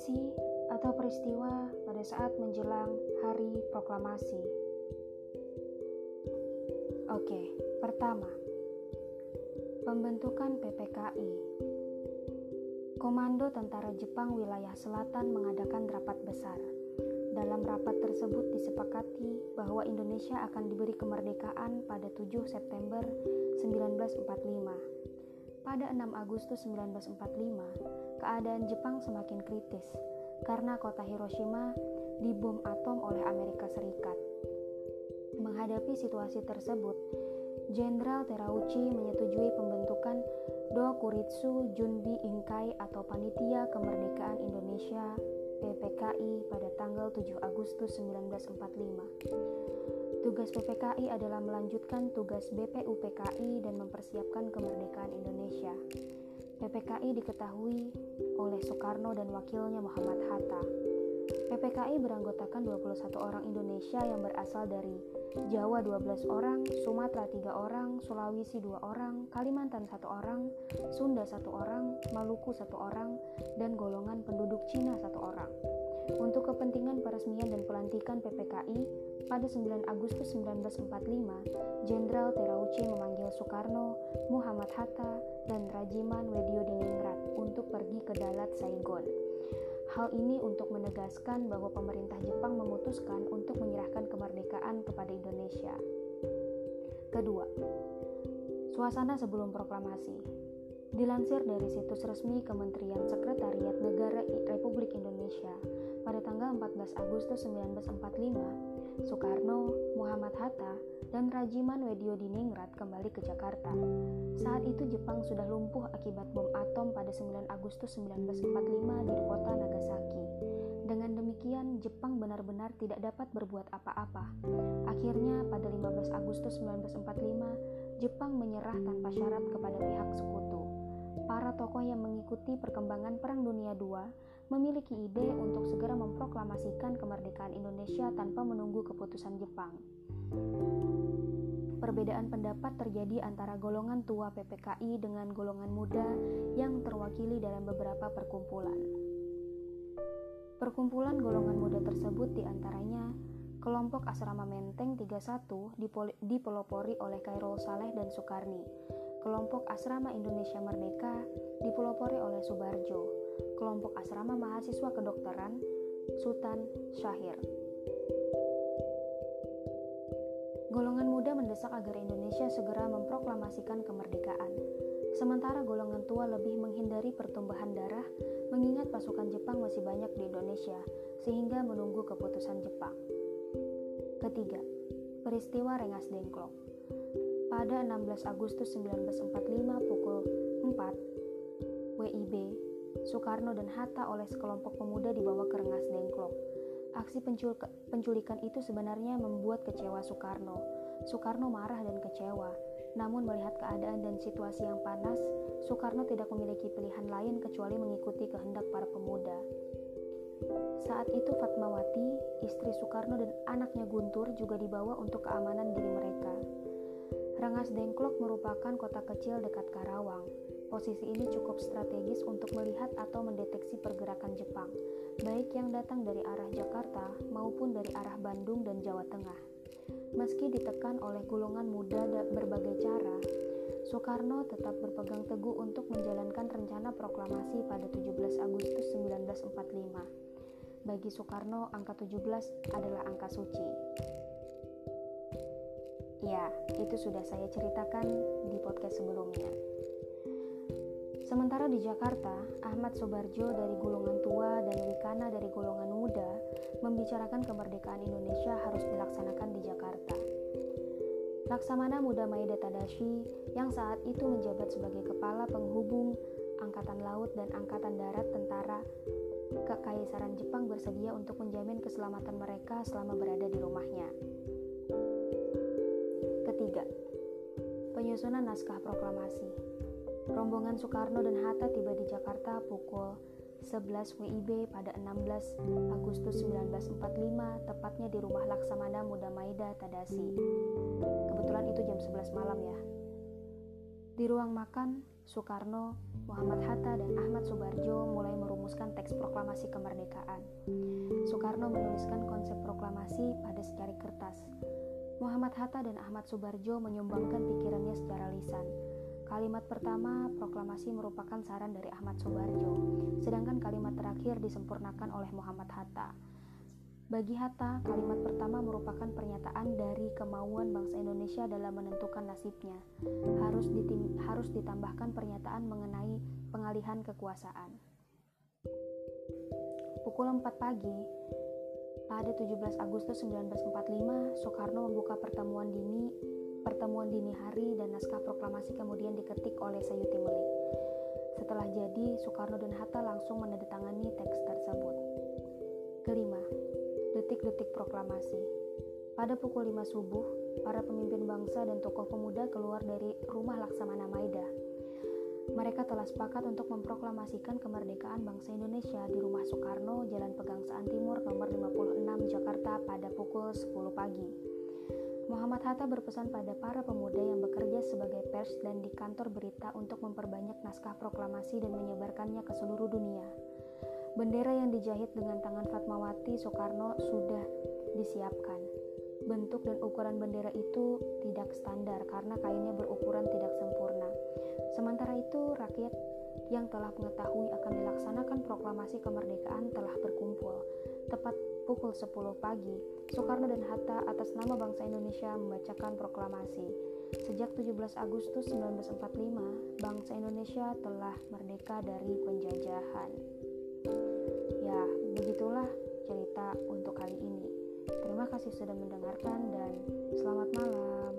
Kondisi atau peristiwa pada saat menjelang hari proklamasi. Oke, pertama, pembentukan PPKI. Komando Tentara Jepang Wilayah Selatan mengadakan rapat besar. Dalam rapat tersebut disepakati bahwa Indonesia akan diberi kemerdekaan pada 7 September 1945. Pada 6 Agustus 1945, keadaan Jepang semakin kritis karena kota Hiroshima dibom atom oleh Amerika Serikat. Menghadapi situasi tersebut, Jenderal Terauchi menyetujui pembentukan Dokuritsu Junbi Inkai atau Panitia Kemerdekaan Indonesia PPKI pada tanggal 7 Agustus 1945. Tugas PPKI adalah melanjutkan tugas BPUPKI dan mempersiapkan kemerdekaan Indonesia. PPKI diketahui oleh Soekarno dan wakilnya Muhammad Hatta. PPKI beranggotakan 21 orang Indonesia yang berasal dari Jawa 12 orang, Sumatera 3 orang, Sulawesi 2 orang, Kalimantan 1 orang, Sunda 1 orang, Maluku 1 orang, dan golongan penduduk Cina 1 orang. Untuk kepentingan peresmian dan pelantikan PPKI, pada 9 Agustus 1945, Jenderal Terauchi memanggil Soekarno, Muhammad Hatta, dan Rajiman Wedio Diningrat untuk pergi ke Dalat Saigon. Hal ini untuk menegaskan bahwa pemerintah Jepang memutuskan untuk menyerahkan kemerdekaan kepada Indonesia. Kedua, suasana sebelum proklamasi. Dilansir dari situs resmi Kementerian Sekretariat Negara Republik Indonesia pada tanggal 14 Agustus 1945, Soekarno, Muhammad Hatta, dan Rajiman Wedio Diningrat kembali ke Jakarta. Saat itu Jepang sudah lumpuh akibat bom atom pada 9 Agustus 1945 di kota Nagasaki. Dengan demikian, Jepang benar-benar tidak dapat berbuat apa-apa. Akhirnya, pada 15 Agustus 1945, Jepang menyerah tanpa syarat kepada pihak sekutu. Para tokoh yang mengikuti perkembangan Perang Dunia II memiliki ide untuk segera memproklamasikan kemerdekaan Indonesia tanpa menunggu keputusan Jepang. Perbedaan pendapat terjadi antara golongan tua PPKI dengan golongan muda yang terwakili dalam beberapa perkumpulan. Perkumpulan golongan muda tersebut di antaranya kelompok Asrama Menteng 31 dipelopori oleh Kairul Saleh dan Soekarni, kelompok Asrama Indonesia Merdeka dipelopori oleh Subarjo, kelompok Asrama Mahasiswa Kedokteran Sultan Syahir. Golongan muda mendesak agar Indonesia segera memproklamasikan kemerdekaan. Sementara golongan tua lebih menghindari pertumbuhan darah, mengingat pasukan Jepang masih banyak di Indonesia, sehingga menunggu keputusan Jepang. Ketiga, peristiwa Rengas Dengklok. Pada 16 Agustus 1945 pukul 4 WIB, Soekarno dan Hatta oleh sekelompok pemuda dibawa ke Rengas Dengklok Aksi penculikan itu sebenarnya membuat kecewa Soekarno. Soekarno marah dan kecewa. Namun melihat keadaan dan situasi yang panas, Soekarno tidak memiliki pilihan lain kecuali mengikuti kehendak para pemuda. Saat itu Fatmawati, istri Soekarno dan anaknya Guntur juga dibawa untuk keamanan diri mereka. Rengas Dengklok merupakan kota kecil dekat Karawang. Posisi ini cukup strategis untuk melihat atau mendeteksi pergerakan Jepang, baik yang datang dari arah Jakarta maupun dari arah Bandung dan Jawa Tengah. Meski ditekan oleh golongan muda berbagai cara, Soekarno tetap berpegang teguh untuk menjalankan rencana proklamasi pada 17 Agustus 1945. Bagi Soekarno, angka 17 adalah angka suci. Ya, itu sudah saya ceritakan di podcast sebelumnya. Sementara di Jakarta, Ahmad Sobarjo dari golongan tua dan Wikana dari golongan muda membicarakan kemerdekaan Indonesia harus dilaksanakan di Jakarta. Laksamana Muda Maeda Tadashi yang saat itu menjabat sebagai kepala penghubung Angkatan Laut dan Angkatan Darat Tentara Kekaisaran Jepang bersedia untuk menjamin keselamatan mereka selama berada di rumahnya. Ketiga, penyusunan naskah proklamasi. Rombongan Soekarno dan Hatta tiba di Jakarta pukul 11 WIB pada 16 Agustus 1945, tepatnya di rumah Laksamana Muda Maida Tadasi. Kebetulan itu jam 11 malam ya. Di ruang makan, Soekarno, Muhammad Hatta, dan Ahmad Subarjo mulai merumuskan teks proklamasi kemerdekaan. Soekarno menuliskan konsep proklamasi pada secari kertas. Muhammad Hatta dan Ahmad Subarjo menyumbangkan pikirannya secara lisan. Kalimat pertama, proklamasi merupakan saran dari Ahmad Subarjo, sedangkan kalimat terakhir disempurnakan oleh Muhammad Hatta. Bagi Hatta, kalimat pertama merupakan pernyataan dari kemauan bangsa Indonesia dalam menentukan nasibnya. Harus, harus ditambahkan pernyataan mengenai pengalihan kekuasaan. Pukul 4 pagi, pada 17 Agustus 1945, Soekarno membuka pertemuan dini pertemuan dini hari dan naskah proklamasi kemudian diketik oleh Sayuti Melik. Setelah jadi, Soekarno dan Hatta langsung menandatangani teks tersebut. Kelima, detik-detik proklamasi. Pada pukul 5 subuh, para pemimpin bangsa dan tokoh pemuda keluar dari rumah Laksamana Maida. Mereka telah sepakat untuk memproklamasikan kemerdekaan bangsa Indonesia di rumah Soekarno, Jalan Pegangsaan Timur nomor 56 Jakarta pada pukul 10 pagi. Muhammad Hatta berpesan pada para pemuda yang bekerja sebagai pers dan di kantor berita untuk memperbanyak naskah proklamasi dan menyebarkannya ke seluruh dunia. Bendera yang dijahit dengan tangan Fatmawati Soekarno sudah disiapkan. Bentuk dan ukuran bendera itu tidak standar karena kainnya berukuran tidak sempurna. Sementara itu, rakyat yang telah mengetahui akan dilaksanakan proklamasi kemerdekaan telah berkumpul. Tepat pukul 10 pagi, Soekarno dan Hatta atas nama bangsa Indonesia membacakan proklamasi. Sejak 17 Agustus 1945, bangsa Indonesia telah merdeka dari penjajahan. Ya, begitulah cerita untuk kali ini. Terima kasih sudah mendengarkan dan selamat malam.